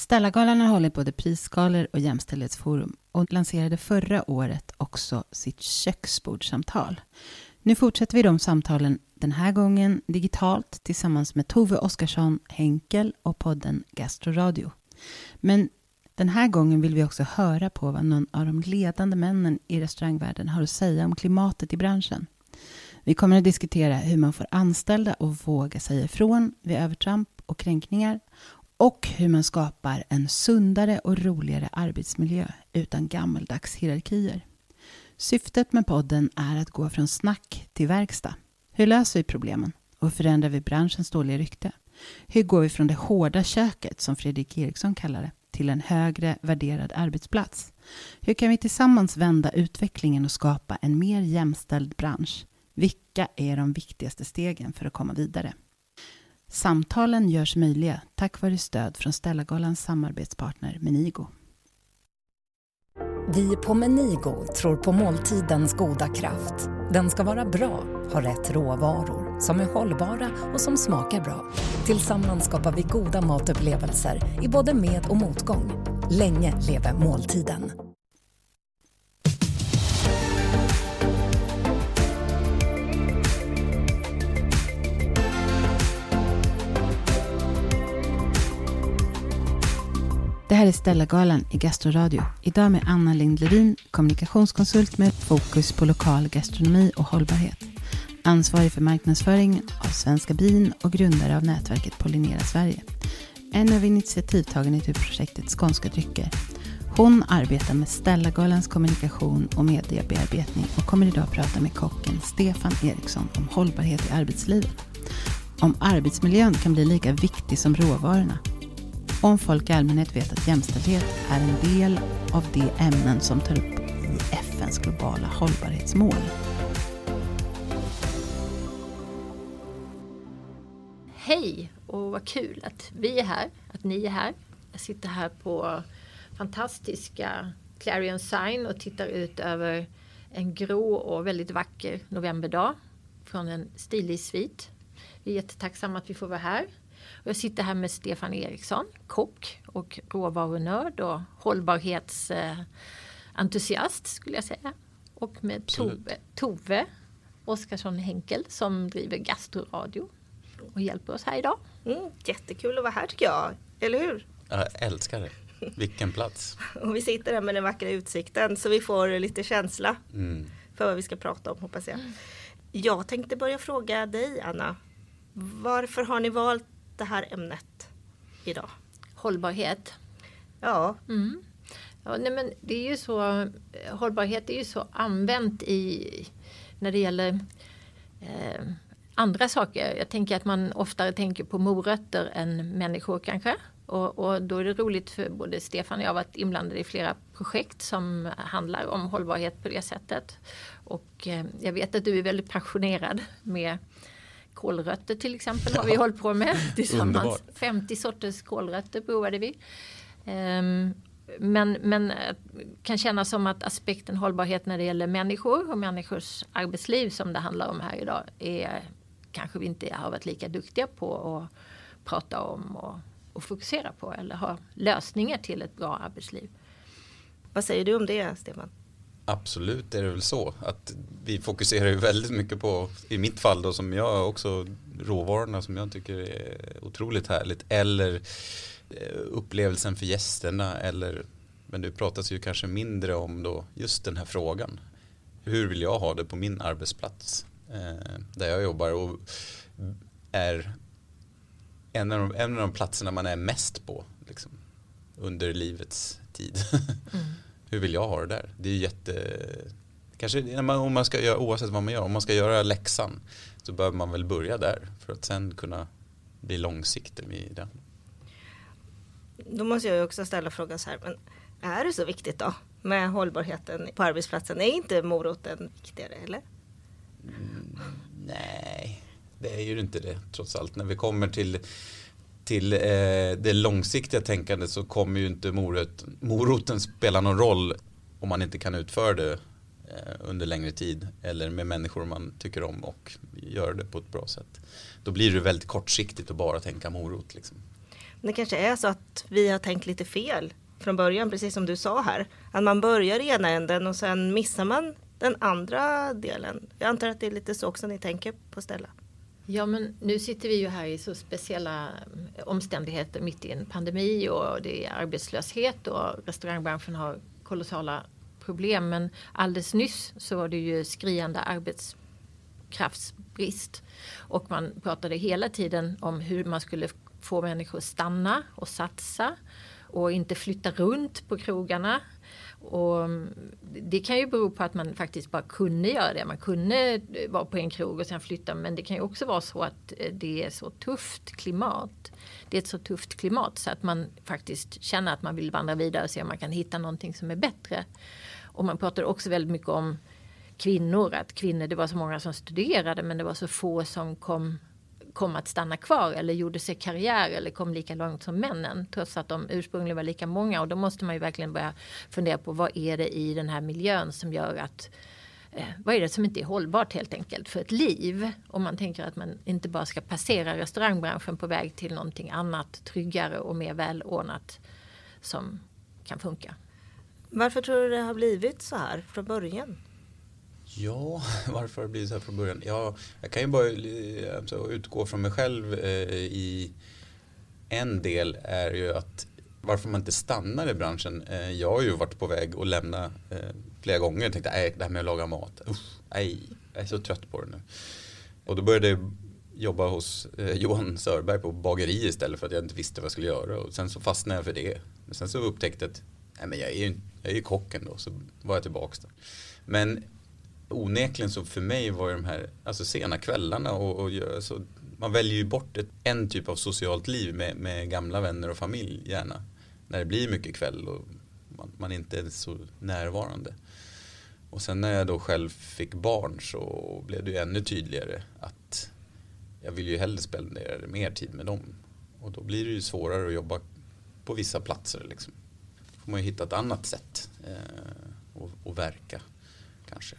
Stellagalan har hållit både prisgalor och jämställdhetsforum och lanserade förra året också sitt köksbordssamtal. Nu fortsätter vi de samtalen den här gången digitalt tillsammans med Tove Oskarsson Henkel och podden Gastroradio. Men den här gången vill vi också höra på vad någon av de ledande männen i restaurangvärlden har att säga om klimatet i branschen. Vi kommer att diskutera hur man får anställda att våga säga ifrån vid övertramp och kränkningar och hur man skapar en sundare och roligare arbetsmiljö utan gammaldags hierarkier. Syftet med podden är att gå från snack till verkstad. Hur löser vi problemen och förändrar vi branschens dåliga rykte? Hur går vi från det hårda köket, som Fredrik Eriksson kallar det, till en högre värderad arbetsplats? Hur kan vi tillsammans vända utvecklingen och skapa en mer jämställd bransch? Vilka är de viktigaste stegen för att komma vidare? Samtalen görs möjliga tack vare stöd från Stellagalans samarbetspartner Menigo. Vi på Menigo tror på måltidens goda kraft. Den ska vara bra, ha rätt råvaror, som är hållbara och som smakar bra. Tillsammans skapar vi goda matupplevelser i både med och motgång. Länge leve måltiden! Det här är Stellagalan i Gastroradio. Idag med Anna Lindlevin, kommunikationskonsult med fokus på lokal gastronomi och hållbarhet. Ansvarig för marknadsföring av Svenska bin och grundare av nätverket Pollinera Sverige. En av initiativtagarna till projektet Skånska drycker. Hon arbetar med Stellagalans kommunikation och mediebearbetning och kommer idag att prata med kocken Stefan Eriksson om hållbarhet i arbetslivet. Om arbetsmiljön kan bli lika viktig som råvarorna om folk i allmänhet vet att jämställdhet är en del av de ämnen som tar upp i FNs globala hållbarhetsmål. Hej och vad kul att vi är här, att ni är här. Jag sitter här på fantastiska Clarion Sign och tittar ut över en grå och väldigt vacker novemberdag från en stilig svit. Vi är jättetacksamma att vi får vara här. Jag sitter här med Stefan Eriksson, kock och råvarunörd och hållbarhetsentusiast skulle jag säga. Och med Tove, Tove Oskarsson Henkel som driver Gastroradio och hjälper oss här idag. Mm, jättekul att vara här tycker jag, eller hur? Jag älskar det. Vilken plats. och vi sitter här med den vackra utsikten så vi får lite känsla mm. för vad vi ska prata om hoppas jag. Jag tänkte börja fråga dig Anna. Varför har ni valt det här ämnet idag? Hållbarhet. Ja. Mm. ja nej men det är ju så, hållbarhet är ju så använt i när det gäller eh, andra saker. Jag tänker att man oftare tänker på morötter än människor kanske. Och, och, då är det roligt för både Stefan och jag har varit inblandade i flera projekt som handlar om hållbarhet på det sättet. Och eh, jag vet att du är väldigt passionerad med Kålrötter till exempel har vi hållit på med tillsammans. Underbar. 50 sorters kålrötter provade vi. Um, men, men eh, kan kännas som att aspekten hållbarhet när det gäller människor och människors arbetsliv som det handlar om här idag är kanske vi inte har varit lika duktiga på att prata om och, och fokusera på eller ha lösningar till ett bra arbetsliv. Vad säger du om det Stefan? Absolut är det väl så att vi fokuserar ju väldigt mycket på, i mitt fall då som jag också, råvarorna som jag tycker är otroligt härligt eller eh, upplevelsen för gästerna eller men det pratas ju kanske mindre om då just den här frågan. Hur vill jag ha det på min arbetsplats eh, där jag jobbar och är en av, de, en av de platserna man är mest på liksom, under livets tid. Mm hur vill jag ha det där? Det är jätte Kanske om man ska göra, oavsett vad man gör, om man ska göra läxan så behöver man väl börja där för att sen kunna bli långsiktig i den. Då måste jag också ställa frågan så här, men är det så viktigt då med hållbarheten på arbetsplatsen? Är inte moroten viktigare eller? Mm, nej, det är ju inte det trots allt. När vi kommer till till eh, det långsiktiga tänkandet så kommer ju inte morot, moroten spela någon roll om man inte kan utföra det eh, under längre tid eller med människor man tycker om och gör det på ett bra sätt. Då blir det väldigt kortsiktigt att bara tänka morot. Liksom. Det kanske är så att vi har tänkt lite fel från början, precis som du sa här. Att man börjar i ena änden och sen missar man den andra delen. Jag antar att det är lite så också ni tänker på Stella. Ja men nu sitter vi ju här i så speciella eh, omständigheter mitt i en pandemi och det är arbetslöshet och restaurangbranschen har kolossala problem. Men alldeles nyss så var det ju skriande arbetskraftsbrist. Och man pratade hela tiden om hur man skulle få människor att stanna och satsa och inte flytta runt på krogarna. Och mm, det kan ju bero på att man faktiskt bara kunde göra det. Man kunde eh, vara på en krog och sen flytta. Men det kan ju också vara så att eh, det är så tufft klimat. Det är ett så tufft klimat så att man faktiskt känner att man vill vandra vidare och se om man kan hitta någonting som är bättre. Och man pratar också väldigt mycket om kvinnor. Att kvinnor, det var så många som studerade men det var så få som kom kom att stanna kvar eller gjorde sig karriär eller kom lika långt som männen trots att de ursprungligen var lika många och då måste man ju verkligen börja fundera på vad är det i den här miljön som gör att eh, vad är det som inte är hållbart helt enkelt för ett liv? Om man tänker att man inte bara ska passera restaurangbranschen på väg till någonting annat tryggare och mer välordnat som kan funka. Varför tror du det har blivit så här från början? Ja, varför har det blivit så här från början? Ja, jag kan ju bara eh, alltså, utgå från mig själv eh, i en del är ju att varför man inte stannar i branschen. Eh, jag har ju varit på väg att lämna eh, flera gånger. och tänkte, nej, det här med att laga mat, usch, nej, jag är så trött på det nu. Och då började jag jobba hos eh, Johan Sörberg på bageri istället för att jag inte visste vad jag skulle göra. Och sen så fastnade jag för det. Men sen så upptäckte jag att nej, men jag är ju jag är ju kocken då, så var jag tillbaka där. Men onekligen så för mig var ju de här alltså sena kvällarna och, och så alltså, man väljer ju bort ett, en typ av socialt liv med, med, gamla vänner och familj gärna. När det blir mycket kväll och man, man inte är så närvarande. Och sen när jag då själv fick barn så blev det ju ännu tydligare att jag vill ju hellre spendera mer tid med dem. Och då blir det ju svårare att jobba på vissa platser. Liksom. Då får man ju hitta ett annat sätt eh, och, och verka kanske.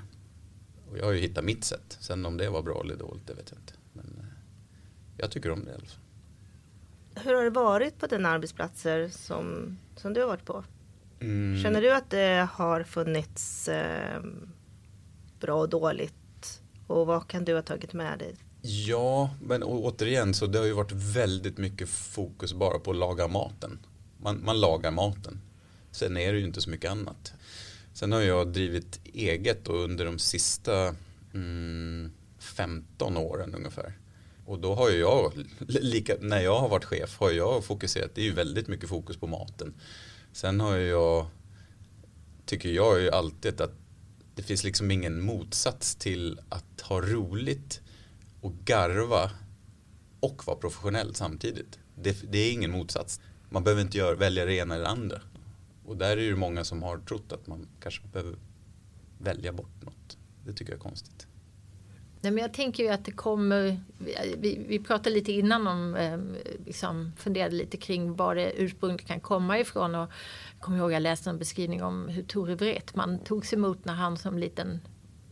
Och jag har ju hittat mitt sätt. Sen om det var bra eller dåligt, det vet jag inte. Men eh, jag tycker om det i alla fall. Hur har det varit på dina arbetsplatser som, som du har varit på? Mm. Känner du att det har funnits eh, bra och dåligt? Och vad kan du ha tagit med dig? Ja, men återigen så det har ju varit väldigt mycket fokus bara på att laga maten. Man, man lagar maten. Sen är det ju inte så mycket annat. Sen har jag drivit eget och under de sista mm, 15 åren ungefär. Och då har jag, lika, när jag har varit chef, har jag fokuserat, det är ju väldigt mycket fokus på maten. Sen har jag, tycker jag ju alltid att det finns liksom ingen motsats till att ha roligt och garva och vara professionell samtidigt. Det, det är ingen motsats. Man behöver inte gör, välja det ena eller det andra. Och där är det ju många som har trott att man kanske behöver välja bort något. Det tycker jag är konstigt. Nej, men jag tänker ju att det kommer, vi, vi pratade lite innan om, eh, liksom funderade lite kring var det ursprungligen kan komma ifrån. Och jag kommer ihåg jag läste en beskrivning om hur Tore Wretman togs emot när han som liten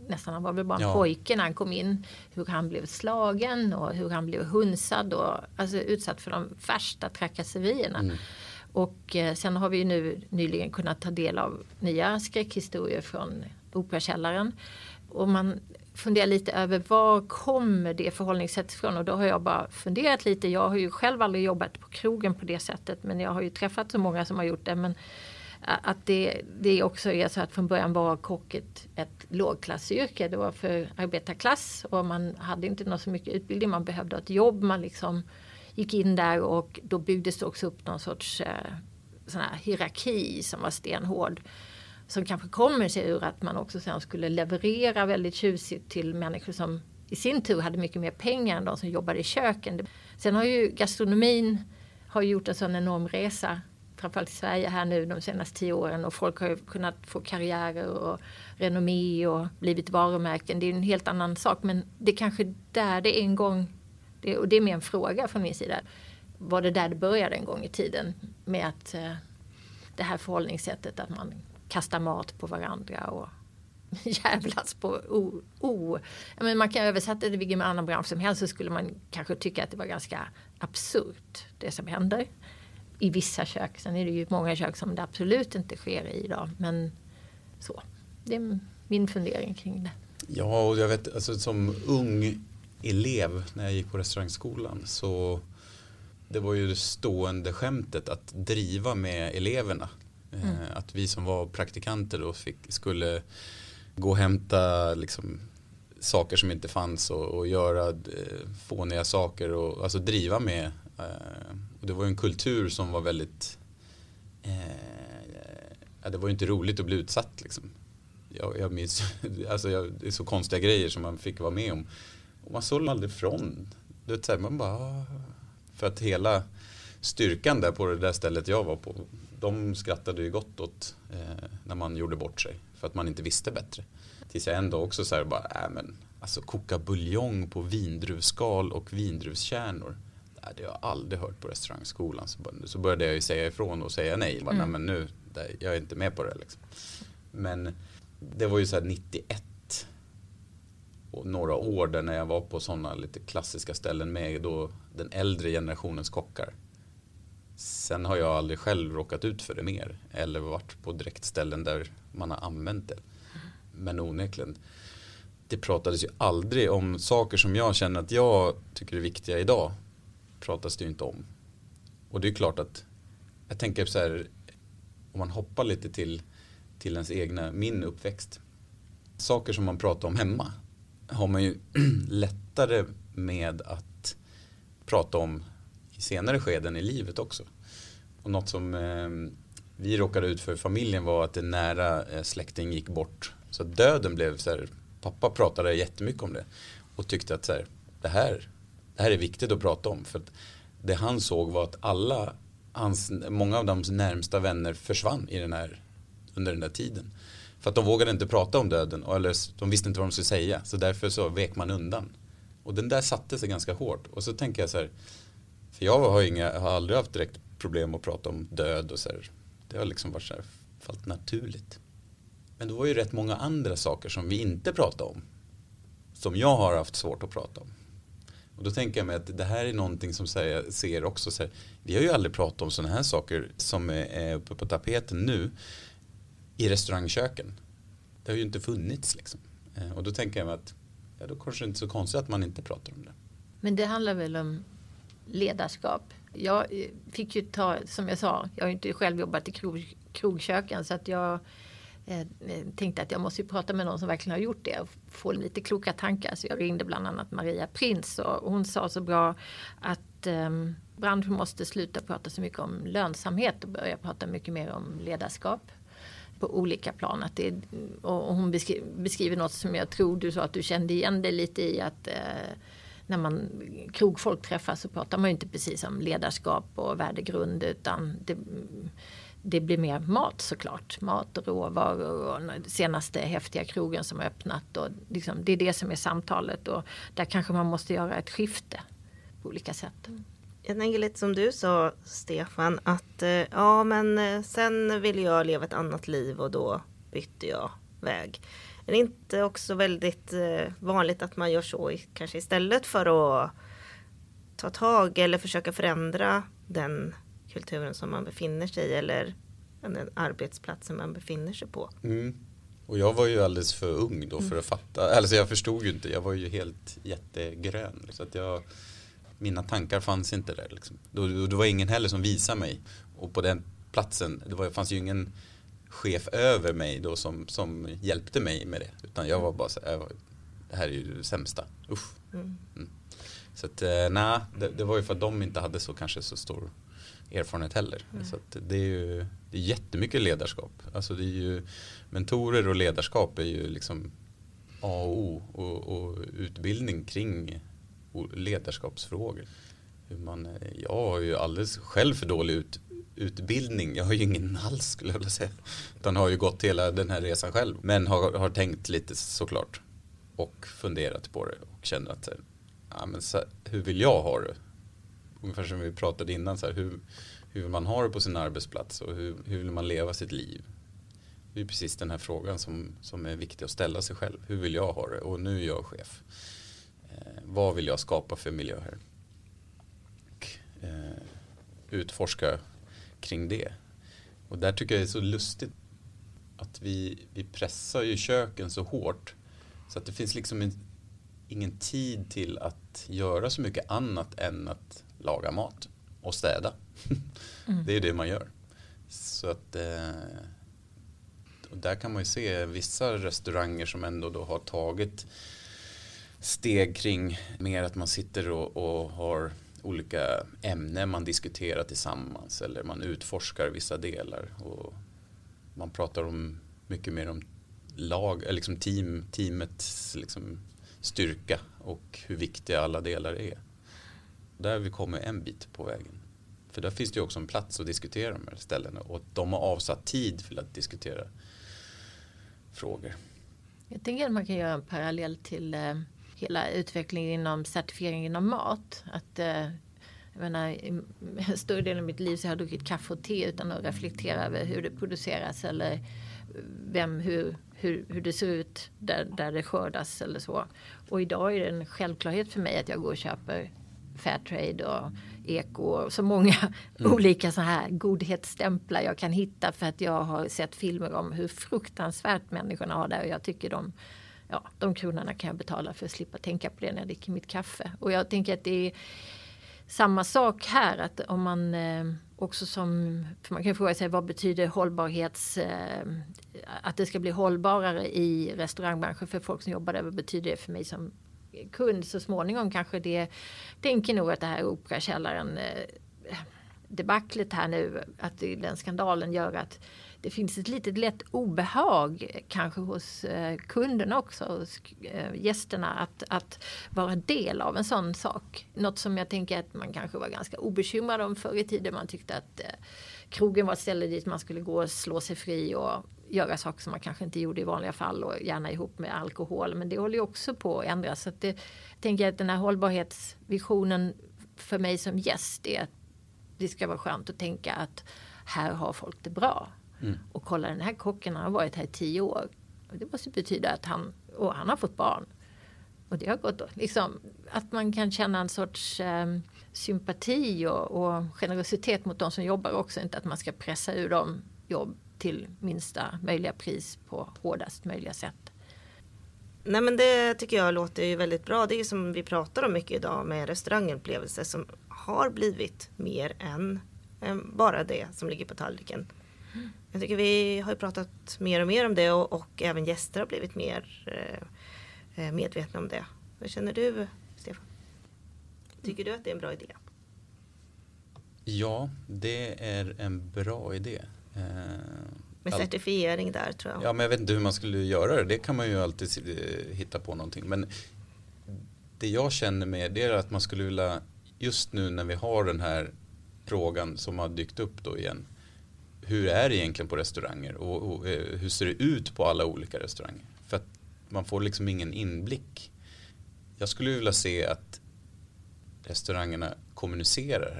nästan han var väl bara en ja. pojke när han kom in. Hur han blev slagen och hur han blev hunsad och alltså utsatt för de värsta trakasserierna. Mm. Och eh, sen har vi nu nyligen kunnat ta del av nya skräckhistorier från Operakällaren. Och man funderar lite över var kommer det förhållningssättet ifrån? Och då har jag bara funderat lite. Jag har ju själv aldrig jobbat på krogen på det sättet men jag har ju träffat så många som har gjort det. Men eh, att det, det också är så att från början var kock ett, ett lågklassyrke. Det var för arbetarklass och man hade inte något så mycket utbildning. Man behövde ett jobb. Man liksom gick in där och då byggdes det också upp någon sorts eh, sån här hierarki som var stenhård. Som kanske kommer sig ur att man också sen skulle leverera väldigt tjusigt till människor som i sin tur hade mycket mer pengar än de som jobbade i köken. Sen har ju gastronomin har gjort en sån enorm resa framförallt i Sverige här nu de senaste tio åren och folk har kunnat få karriärer och renommé och blivit varumärken. Det är en helt annan sak men det är kanske där det en gång det, och det är mer en fråga från min sida. Var det där det började en gång i tiden med att eh, det här förhållningssättet att man kastar mat på varandra och jävlas på o... o. Men man kan översätta det till vilken annan bransch som helst så skulle man kanske tycka att det var ganska absurt det som händer. i vissa kök. Sen är det ju många kök som det absolut inte sker i idag. Men så, det är min fundering kring det. Ja, och jag vet alltså, som ung elev när jag gick på restaurangskolan så det var ju det stående skämtet att driva med eleverna. Eh, mm. Att vi som var praktikanter då fick, skulle gå och hämta liksom, saker som inte fanns och, och göra eh, fåniga saker och alltså driva med. Eh, och det var ju en kultur som var väldigt eh, det var ju inte roligt att bli utsatt liksom. Jag, jag minns, alltså jag, det är så konstiga grejer som man fick vara med om. Och man såg aldrig ifrån. Du vet, så här, man bara, ah. för att hela styrkan där på det där stället jag var på, de skrattade ju gott åt eh, när man gjorde bort sig. För att man inte visste bättre. Tills jag ändå också så här bara, äh, men alltså koka buljong på vindruvskal och vindruvskärnor. Det hade jag aldrig hört på restaurangskolan. Så, så började jag ju säga ifrån och säga nej. Bara, mm. nej men nu, jag är inte med på det. Liksom. Men det var ju så här 91 och några år där när jag var på sådana lite klassiska ställen med då den äldre generationens kockar. Sen har jag aldrig själv råkat ut för det mer eller varit på direktställen där man har använt det. Men onekligen, det pratades ju aldrig om saker som jag känner att jag tycker är viktiga idag. Pratas det ju inte om. Och det är klart att jag tänker så här om man hoppar lite till, till ens egna, min uppväxt. Saker som man pratar om hemma har man ju lättare med att prata om i senare skeden i livet också. Och något som eh, vi råkade ut för i familjen var att en nära eh, släkting gick bort. Så döden blev så här, pappa pratade jättemycket om det och tyckte att så här, det, här, det här är viktigt att prata om. För att det han såg var att alla hans, många av de närmsta vänner försvann i den här, under den där tiden. För att de vågade inte prata om döden eller de visste inte vad de skulle säga. Så därför så vek man undan. Och den där satte sig ganska hårt. Och så tänker jag så här. För jag har, inga, har aldrig haft direkt problem att prata om död och så här. Det har liksom varit så här, fallit naturligt. Men det var ju rätt många andra saker som vi inte pratade om. Som jag har haft svårt att prata om. Och då tänker jag mig att det här är någonting som jag ser också så här, Vi har ju aldrig pratat om sådana här saker som är uppe på tapeten nu i restaurangköken. Det har ju inte funnits liksom. Eh, och då tänker jag mig att ja, då kanske det inte är så konstigt att man inte pratar om det. Men det handlar väl om ledarskap. Jag eh, fick ju ta, som jag sa, jag har ju inte själv jobbat i krog, krogköken så att jag eh, eh tänkte att jag måste prata med någon som verkligen har gjort det och få lite kloka tankar. Så jag ringde bland annat Maria Prins och hon sa så bra att eh, branschen måste sluta prata så mycket om lönsamhet och börja prata mycket mer om ledarskap på olika plan. Att det, och hon beskriver något som jag tror du sa att du kände igen dig lite i att eh, när man krogfolk träffas så pratar man ju inte precis om ledarskap och värdegrund utan det, det blir mer mat såklart. Mat och råvaror och senaste häftiga krogen som har öppnat. Och liksom, det är det som är samtalet och där kanske man måste göra ett skifte på olika sätt. Mm. Jag tänker lite som du sa Stefan att eh, ja men eh, sen ville jag leva ett annat liv och då bytte jag väg. Är det inte också väldigt eh, vanligt att man gör så kanske istället för att ta tag eller försöka förändra den kulturen som man befinner sig i eller den arbetsplatsen man befinner sig på. Mm. Och jag var ju alldeles för ung då för att fatta, alltså jag förstod ju inte, jag var ju helt jättegrön. Så att jag mina tankar fanns inte där. Liksom. Det, var ingen heller som visade mig. Och på den platsen, det var, fanns ju ingen chef över mig då som, som hjälpte mig med det. Utan jag var bara så här, det här är ju det sämsta. Usch. Mm. Mm. Så att eh, nej, det, det, var ju för att de inte hade så kanske så stor erfarenhet heller. Mm. Så det är ju det är jättemycket ledarskap. Alltså det är ju mentorer och ledarskap är ju liksom A och O och, och utbildning kring ledarskapsfrågor. Hur man, eh, jag har ju alldeles själv för dålig ut, utbildning. Jag har ju ingen alls skulle jag vilja säga. Utan har ju gått hela den här resan själv. Men har, har tänkt lite såklart. Och funderat på det och känner att eh, ja, men så, hur vill jag ha det? Ungefär som vi pratade innan. Så här, hur, hur vill man ha det på sin arbetsplats och hur, hur vill man leva sitt liv? Det är precis den här frågan som, som är viktig att ställa sig själv. Hur vill jag ha det? Och nu är jag chef. Vad vill jag skapa för miljö här? Och, eh, utforska kring det. Och där tycker jag det är så lustigt att vi, vi pressar ju köken så hårt så att det finns liksom en, ingen tid till att göra så mycket annat än att laga mat och städa. Mm. det är det man gör. Så att eh, och där kan man ju se vissa restauranger som ändå då har tagit steg kring mer att man sitter och, och har olika ämnen man diskuterar tillsammans eller man utforskar vissa delar. Och man pratar om mycket mer om lag, eller liksom team, teamets liksom styrka och hur viktiga alla delar är. Där har vi kommit en bit på vägen. För där finns det ju också en plats att diskutera de här ställena och de har avsatt tid för att diskutera frågor. Jag tänker att man kan göra en parallell till eh, hela utvecklingen inom certifiering inom mat. Att, eh, jag menar, större delen av mitt liv så har jag druckit kaffe och te utan att reflektera över hur det produceras eller vem, hur, hur, hur det ser ut där, där det skördas eller så. Och idag är det en självklarhet för mig att jag går och köper Fairtrade och eko och så många mm. olika så här godhetsstämplar jag kan hitta för att jag har sett filmer om hur fruktansvärt människorna har det och jag tycker de ja, de kronorna kan jag betala för att slippa tänka på det när jag dricker mitt kaffe. Och jag tänker att det är samma sak här att om man eh, också som, för man kan fråga sig vad betyder hållbarhets, eh, att det ska bli hållbarare i restaurangbranschen för folk som jobbar där, vad betyder det för mig som kund så småningom kanske det tänker nog att det här Operakällaren eh, debaclet här nu, att den skandalen gör att det finns ett litet lätt obehag eh, kanske hos eh, kunderna också, hos eh, gästerna att, att vara del av en sån sak. Något som jag tänker att man kanske var ganska obekymrad om förr i tiden. Man tyckte att eh, krogen var ett ställe dit man skulle gå och slå sig fri och göra saker som man kanske inte gjorde i vanliga fall och gärna ihop med alkohol. Men det håller ju också på att ändras. Så att det, jag tänker att den här hållbarhetsvisionen för mig som gäst är att det ska vara skönt att tänka att här har folk det bra. Mm. Och kolla den här kocken han har varit här i tio år. Och det måste betyda att han, och han har fått barn. Och det har gått liksom, att man kan känna en sorts eh, sympati och, och, generositet mot de som jobbar också. Inte att man ska pressa ur dem jobb till minsta möjliga pris på hårdast möjliga sätt. Nej men det tycker jag låter ju väldigt bra. Det är som vi pratar om mycket idag med restaurangupplevelser som har blivit mer än, än bara det som ligger på tallriken. Jag tycker vi har pratat mer och mer om det och, och även gäster har blivit mer eh, eh, medvetna om det. Vad känner du Stefan? Tycker du att det är en bra idé? Ja, det är en bra idé. Eh, Med certifiering där tror jag. Ja, men jag vet inte hur man skulle göra det. Det kan man ju alltid eh, hitta på någonting. Men det jag känner med det är att man skulle vilja, just nu när vi har den här frågan som har dykt upp då igen. Hur är det egentligen på restauranger och, och eh, hur ser det ut på alla olika restauranger? För att man får liksom ingen inblick. Jag skulle vilja se att restaurangerna kommunicerar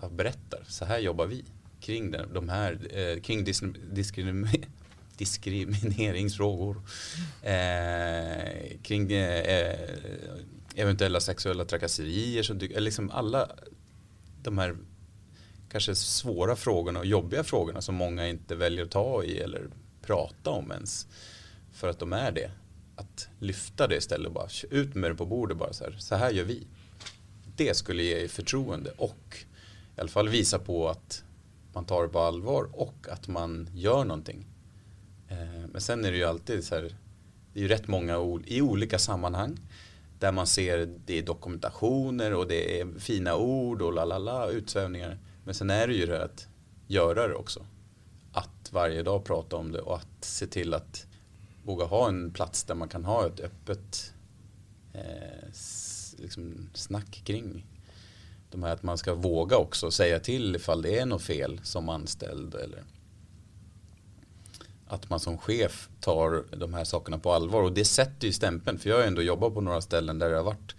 här, berättar, så här jobbar vi kring den, de här, eh, kring dis, diskrim, diskrimineringsfrågor. Eh, kring eh, eh, eventuella sexuella trakasserier. Som, liksom alla de här kanske svåra frågorna och jobbiga frågorna som många inte väljer att ta i eller prata om ens. För att de är det. Att lyfta det istället och bara ut med det på bordet bara så här. Så här gör vi. Det skulle ge förtroende och i alla fall visa på att man tar det på allvar och att man gör någonting. Eh, men sen är det ju alltid så här, det är ju rätt många i olika sammanhang där man ser det är dokumentationer och det är fina ord och lalala utsvävningar. Men sen är det ju det att göra det också. Att varje dag prata om det och att se till att våga ha en plats där man kan ha ett öppet eh, liksom snack kring de här att man ska våga också säga till ifall det är något fel som anställd eller att man som chef tar de här sakerna på allvar och det sätter ju stämpeln för jag har ändå jobbat på några ställen där det har varit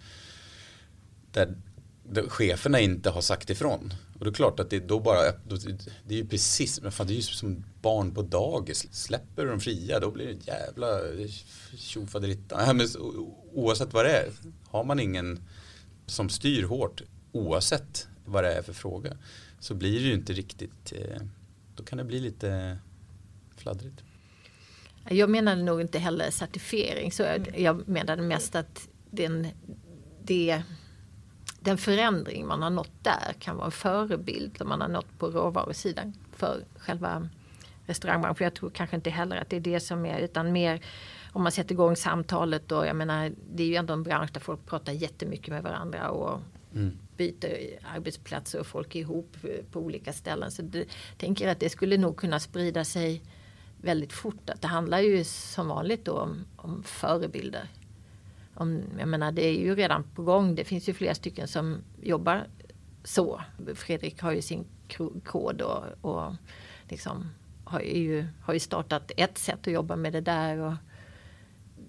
där, cheferna inte har sagt ifrån och det är klart att det då bara det är ju precis men fan, det är ju som barn på dagis släpper de fria då blir det jävla tjofaderittan oavsett vad det är har man ingen som styr hårt oavsett vad det är för fråga. så blir det ju inte riktigt, eh, då kan det bli lite fladdrigt. Jag menade nog inte heller certifiering, så jag, jag menade mest att den, det, den förändring man har nått där kan vara en förebild som man har nått på råvarusidan för själva restaurangbranschen. Jag tror kanske inte heller att det är det som är utan mer om man sätter igång samtalet och jag menar det är ju ändå en bransch där folk pratar jättemycket med varandra och mm. byter arbetsplatser och folk är ihop på olika ställen. Så jag tänker att det skulle nog kunna sprida sig väldigt fort. Att det handlar ju som vanligt då om, om förebilder. Om, jag menar det är ju redan på gång. Det finns ju flera stycken som jobbar så. Fredrik har ju sin kod och, och liksom har ju, har ju startat ett sätt att jobba med det där. Och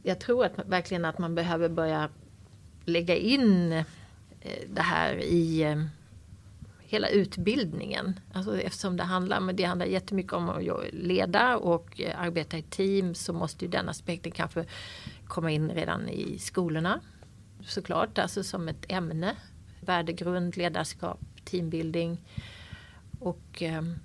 jag tror att, verkligen att man behöver börja lägga in eh, det här i eh, hela utbildningen. Alltså eftersom det handlar, men det handlar jättemycket om att leda och eh, arbeta i team så måste ju den aspekten kanske komma in redan i skolorna. Såklart, alltså som ett ämne. Värdegrund, ledarskap, teambuilding. Och ehm,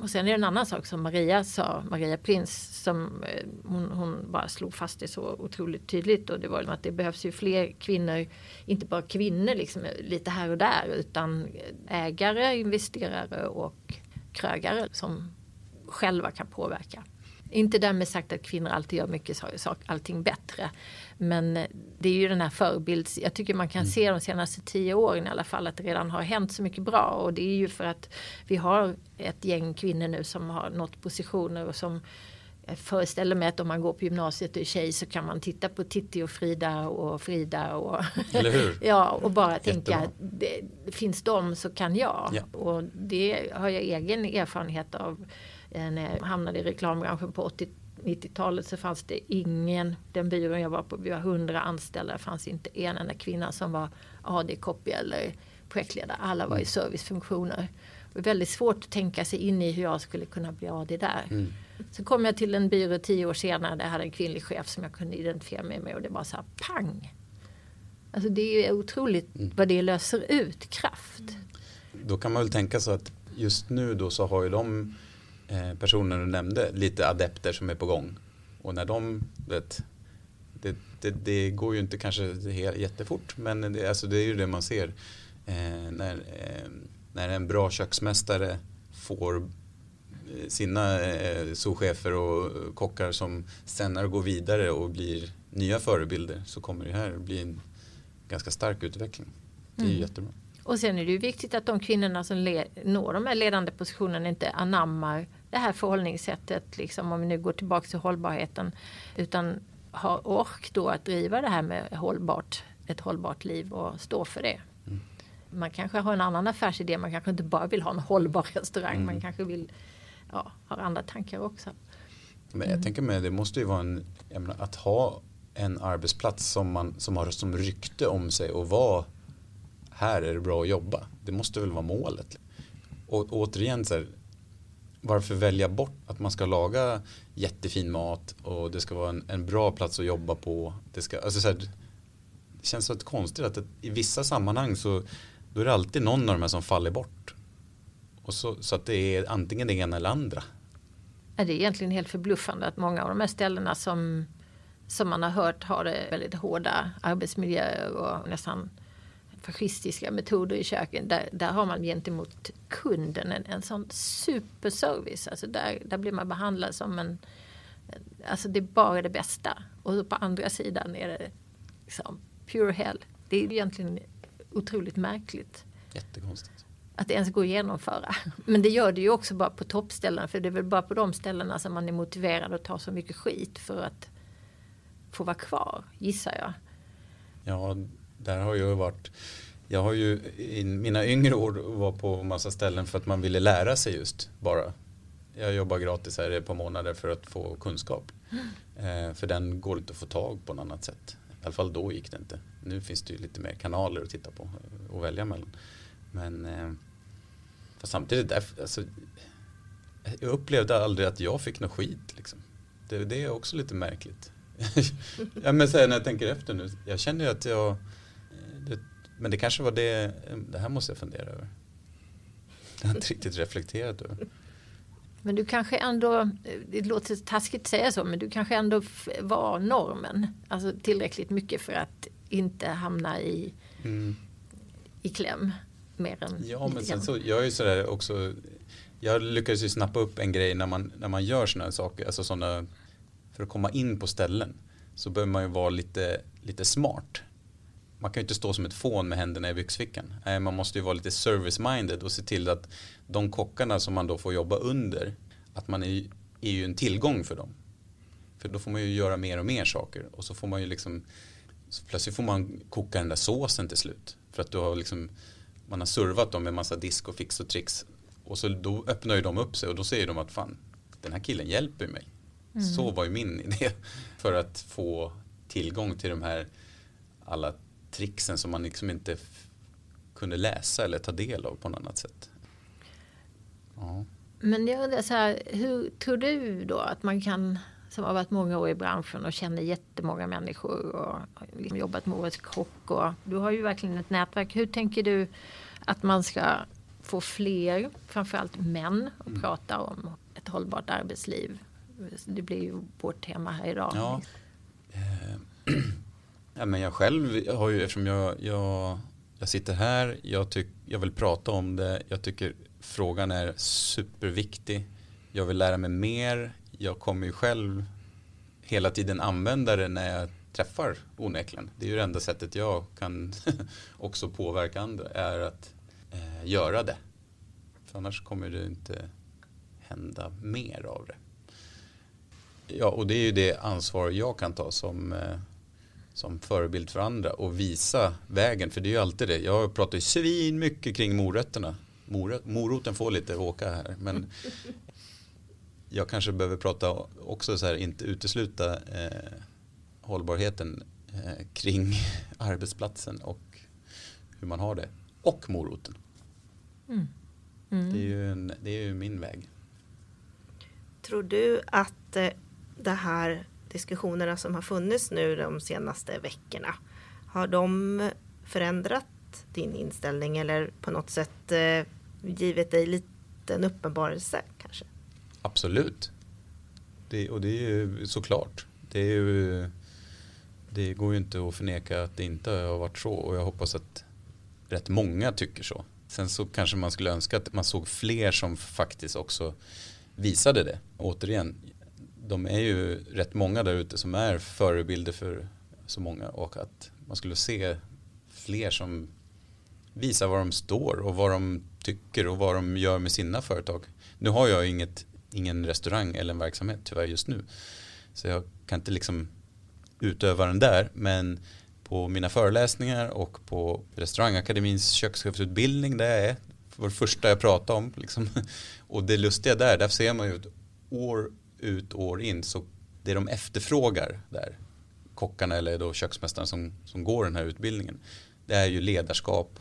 och sen är det en annan sak som Maria sa, Maria Prins, som eh, hon, hon, bara slog fast det så otroligt tydligt och det var att det behövs ju fler kvinnor, inte bara kvinnor liksom lite här och där utan ägare, investerare och krögare som själva kan påverka. Inte därmed sagt att kvinnor alltid gör mycket sak, allting bättre. Men det är ju den här förebilds... Jag tycker man kan mm. se de senaste tio åren i alla fall att det redan har hänt så mycket bra. Och det är ju för att vi har ett gäng kvinnor nu som har nått positioner och som jag föreställer mig att om man går på gymnasiet och är tjej så kan man titta på Titti och Frida och Frida och, ja, och bara tänka att det, finns de så kan jag. Ja. Och det har jag egen erfarenhet av när jag hamnade i reklambranschen på 80 90-talet så fanns det ingen, den byrån jag var på, vi var 100 anställda, det fanns inte en enda kvinna som var AD-copy eller projektledare. Alla var i mm. servicefunktioner. Det var väldigt svårt att tänka sig in i hur jag skulle kunna bli AD där. Mm. Så kom jag till en byrå tio år senare där jag hade en kvinnlig chef som jag kunde identifiera mig med och det var så här pang. Alltså det är otroligt mm. vad det löser ut kraft. Då kan man väl tänka så att just nu då så har ju de Eh, personer du nämnde, lite adepter som är på gång. Och när de, vet, det, det, det går ju inte kanske jättefort men det, alltså det är ju det man ser. Eh, när, eh, när en bra köksmästare får eh, sina eh, souschefer och kockar som senare går vidare och blir nya förebilder så kommer det här bli en ganska stark utveckling. Det är mm. jättebra. Och sen är det ju viktigt att de kvinnorna som når de här ledande positionerna inte anammar det här förhållningssättet, liksom, om vi nu går tillbaka till hållbarheten, utan har ork då att driva det här med hållbart, ett hållbart liv och stå för det. Mm. Man kanske har en annan affärsidé, man kanske inte bara vill ha en hållbar restaurang, mm. man kanske vill ja, ha andra tankar också. Men jag mm. tänker mig, det måste ju vara en, menar, att ha en arbetsplats som, man, som har som rykte om sig och vara här är det bra att jobba. Det måste väl vara målet. Och återigen, så här, varför välja bort att man ska laga jättefin mat och det ska vara en, en bra plats att jobba på. Det, ska, alltså så här, det känns så konstigt att det, i vissa sammanhang så då är det alltid någon av de här som faller bort. Och så, så att det är antingen det ena eller andra. Det är egentligen helt förbluffande att många av de här ställena som, som man har hört har väldigt hårda arbetsmiljöer och nästan fascistiska metoder i köken. Där, där har man gentemot kunden en, en sån superservice. Alltså där, där blir man behandlad som en... Alltså det är bara det bästa. Och på andra sidan är det liksom pure hell. Det är egentligen otroligt märkligt. Jättekonstigt. Att det ens går att genomföra. Men det gör det ju också bara på toppställena. För det är väl bara på de ställena som man är motiverad att ta så mycket skit för att få vara kvar, gissar jag. Ja, där har jag varit jag har ju i mina yngre år var på massa ställen för att man ville lära sig just bara. Jag jobbar gratis här ett par månader för att få kunskap. Mm. Eh, för den går inte att få tag på något annat sätt. I alla fall då gick det inte. Nu finns det ju lite mer kanaler att titta på och välja mellan. Men eh, samtidigt, alltså, jag upplevde aldrig att jag fick något skit. Liksom. Det, det är också lite märkligt. ja, men så här, när jag tänker efter nu, jag känner ju att jag men det kanske var det, det här måste jag fundera över. Det har jag inte riktigt reflekterat över. Men du kanske ändå, det låter taskigt att säga så, men du kanske ändå var normen. Alltså tillräckligt mycket för att inte hamna i, mm. i kläm. Mer än ja, men sen så, jag är ju sådär också, jag lyckades ju snappa upp en grej när man, när man gör sådana saker, alltså sådana, för att komma in på ställen så behöver man ju vara lite, lite smart. Man kan ju inte stå som ett fån med händerna i byxfickan. Man måste ju vara lite service-minded och se till att de kockarna som man då får jobba under, att man är, är ju en tillgång för dem. För då får man ju göra mer och mer saker och så får man ju liksom plötsligt får man koka den där såsen till slut. För att du har liksom man har servat dem med massa disk och fix och tricks. Och så då öppnar ju de upp sig och då säger de att fan den här killen hjälper mig. Mm. Så var ju min idé. För att få tillgång till de här alla tricksen som man liksom inte kunde läsa eller ta del av på något annat sätt. Ja. Men jag undrar så här, hur tror du då att man kan som har varit många år i branschen och känner jättemånga människor och liksom jobbat med årets kock. Och du har ju verkligen ett nätverk. Hur tänker du att man ska få fler, framförallt män, att mm. prata om ett hållbart arbetsliv? Det blir ju vårt tema här idag. Ja. Ja, men jag själv har ju, eftersom jag, jag, jag sitter här, jag, tyck, jag vill prata om det, jag tycker frågan är superviktig. Jag vill lära mig mer, jag kommer ju själv hela tiden använda det när jag träffar onekligen. Det är ju det enda sättet jag kan också påverka andra är att eh, göra det. För annars kommer det inte hända mer av det. Ja, och det är ju det ansvar jag kan ta som, eh, som förebild för andra och visa vägen. För det är ju alltid det. Jag pratar ju svin mycket kring morötterna. Moroten får lite åka här. Men jag kanske behöver prata också så här, inte utesluta eh, hållbarheten eh, kring arbetsplatsen och hur man har det. Och moroten. Mm. Mm. Det, är ju en, det är ju min väg. Tror du att eh, de här diskussionerna som har funnits nu de senaste veckorna, har de förändrat din inställning eller på något sätt eh, givit dig lite en uppenbarelse kanske? Absolut. Det, och det är ju såklart. Det, är ju, det går ju inte att förneka att det inte har varit så och jag hoppas att rätt många tycker så. Sen så kanske man skulle önska att man såg fler som faktiskt också visade det. Återigen, de är ju rätt många där ute som är förebilder för så många och att man skulle se fler som visar var de står och vad de tycker och vad de gör med sina företag. Nu har jag inget ingen restaurang eller en verksamhet tyvärr just nu. Så jag kan inte liksom utöva den där. Men på mina föreläsningar och på restaurangakademins kökschefsutbildning där jag är. Det första jag pratar om. Liksom. Och det lustiga där, där ser man ju år ut år in. Så det de efterfrågar där, kockarna eller då köksmästaren som, som går den här utbildningen. Det är ju ledarskap,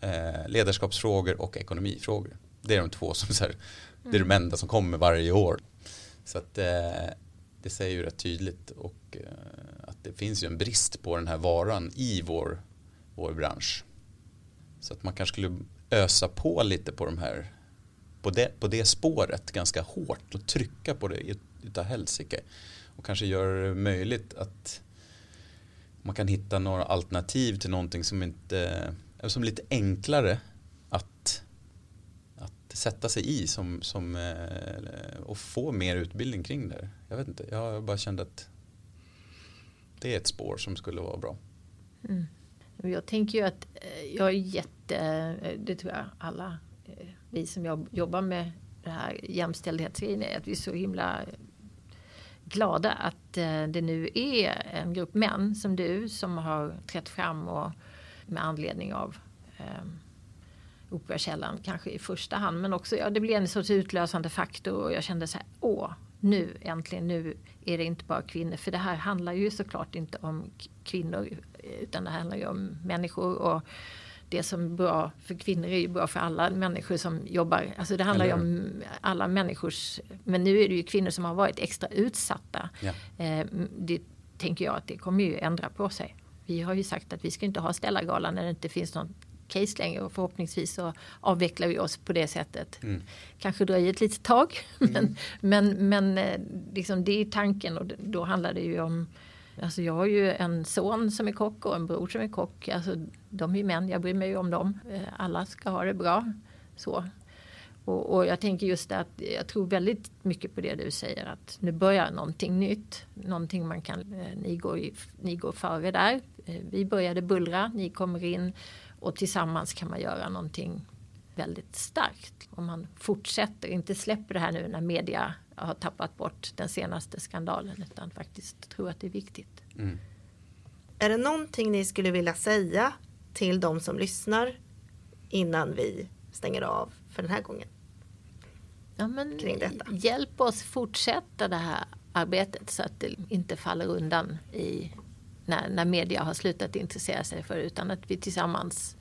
eh, ledarskapsfrågor och ekonomifrågor. Det är de två som så här, det är de enda som kommer varje år. Så att eh, det säger ju rätt tydligt och eh, att det finns ju en brist på den här varan i vår, vår bransch. Så att man kanske skulle ösa på lite på de här på det, på det spåret ganska hårt och trycka på det utav helsike. Och kanske göra det möjligt att man kan hitta några alternativ till någonting som inte som är lite enklare att sätta sig i som, som, eh, och få mer utbildning kring det. Jag vet inte, jag bara kände att det är ett spår som skulle vara bra. Mm. Jag tänker ju att eh, jag är jätte, eh, det tror jag alla Eh, vi som jobbar med det här jämställdhetsgrejen är att vi är så himla glada att eh, det nu är en grupp män som du som har trätt fram och med anledning av eh, Operakällan kanske i första hand. Men också, ja, det blev en sorts utlösande faktor och jag kände så här, åh, nu äntligen, nu är det inte bara kvinnor. För det här handlar ju såklart inte om kvinnor utan det handlar ju om människor. Och det som är bra för kvinnor är ju bra för alla människor som jobbar. Alltså det handlar ju om alla människors, men nu är det ju kvinnor som har varit extra utsatta. Ja. Eh, det tänker jag att det kommer ju ändra på sig. Vi har ju sagt att vi ska inte ha Stellargalan när det inte finns någon case längre och förhoppningsvis så avvecklar vi oss på det sättet. Mm. Kanske dröjer ett litet tag men, mm. men, men eh, liksom det är tanken och då handlar det ju om Alltså jag har ju en son som är kock och en bror som är kock. Alltså de är ju män, jag bryr mig ju om dem. Eh, alla ska ha det bra. Så. Och, och, jag tänker just att jag tror väldigt mycket på det du säger att nu börjar någonting nytt. Någonting man kan, eh, ni går, ni går före där. Eh, vi började bullra, ni kommer in och tillsammans kan man göra någonting väldigt starkt. Om man fortsätter, inte släpper det här nu när media har tappat bort den senaste skandalen utan faktiskt tror att det är viktigt. Mm. Är det någonting ni skulle vilja säga till de som lyssnar innan vi stänger av för den här gången? Ja, men Hjälp oss fortsätta det här arbetet så att det inte faller undan i, när, när media har slutat intressera sig för det utan att vi tillsammans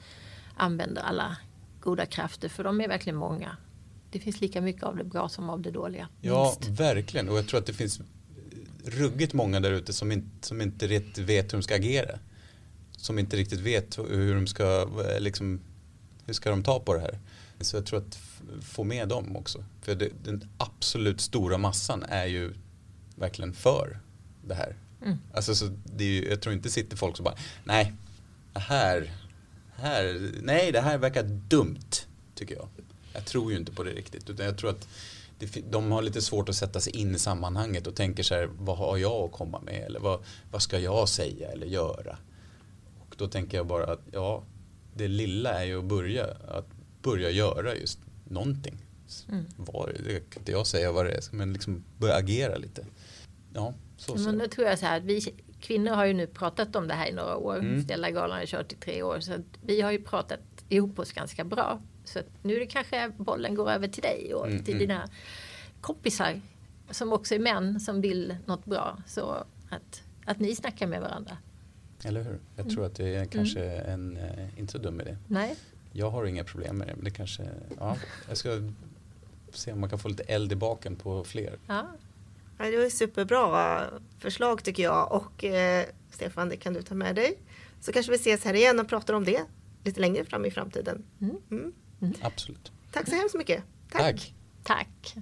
använder alla goda krafter för de är verkligen många. Det finns lika mycket av det bra som av det dåliga. Ja, minst. verkligen. Och jag tror att det finns ruggigt många där ute som inte, som inte riktigt vet hur de ska agera. Som inte riktigt vet hur de ska, liksom, hur ska de ta på det här. Så jag tror att få med dem också. För det, den absolut stora massan är ju verkligen för det här. Mm. Alltså, så det är ju, jag tror inte sitter folk som bara, nej, det här, här, nej det här verkar dumt, tycker jag. Jag tror ju inte på det riktigt, utan jag tror att det, de har lite svårt att sätta sig in i sammanhanget och tänker så här, vad har jag att komma med eller vad, vad ska jag säga eller göra? Och då tänker jag bara att ja, det lilla är ju att börja, att börja göra just någonting. Mm. Var, det kan inte jag säga vad det är, men liksom börja agera lite. Ja, så. Men då tror jag så här att vi kvinnor har ju nu pratat om det här i några år. Mm. Stella Galan har kört i tre år. Så vi har ju pratat ihop oss ganska bra. Så nu är det kanske bollen går över till dig och mm, till mm. dina kompisar som också är män som vill något bra. Så att, att ni snackar med varandra. Eller hur? Jag mm. tror att det är kanske en eh, inte så dum idé. Nej. Jag har inga problem med det, men det kanske, ja, jag ska se om man kan få lite eld i baken på fler. Ja. Det var superbra förslag tycker jag och eh, Stefan, det kan du ta med dig. Så kanske vi ses här igen och pratar om det lite längre fram i framtiden. Mm. Mm. Mm. Absolut. Tack så hemskt mycket. Tack. Tack. Tack.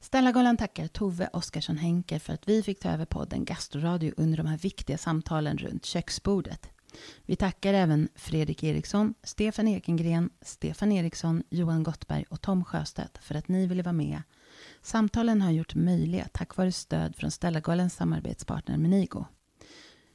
Stellagalan tackar Tove Oskarsson Henker för att vi fick ta över podden Gastroradio under de här viktiga samtalen runt köksbordet. Vi tackar även Fredrik Eriksson, Stefan Ekengren, Stefan Eriksson, Johan Gottberg och Tom Sjöstedt för att ni ville vara med. Samtalen har gjorts möjliga tack vare stöd från Stellagalens samarbetspartner Menigo.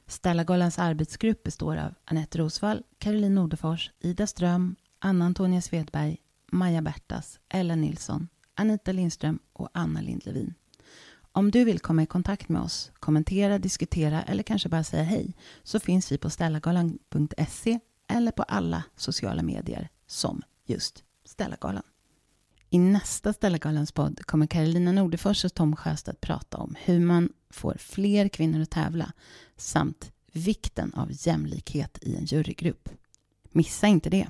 Stellagalens arbetsgrupp består av Anette Rosvall, Caroline Nordefors, Ida Ström, Anna-Antonia Svedberg, Maja Bertas, Ellen Nilsson, Anita Lindström och Anna Lindlevin. Om du vill komma i kontakt med oss, kommentera, diskutera eller kanske bara säga hej så finns vi på stellagalan.se eller på alla sociala medier som just Stellagalan. I nästa Stellagalans podd kommer Carolina Nordefors och Tom Sjöstedt prata om hur man får fler kvinnor att tävla samt vikten av jämlikhet i en jurygrupp. Missa inte det!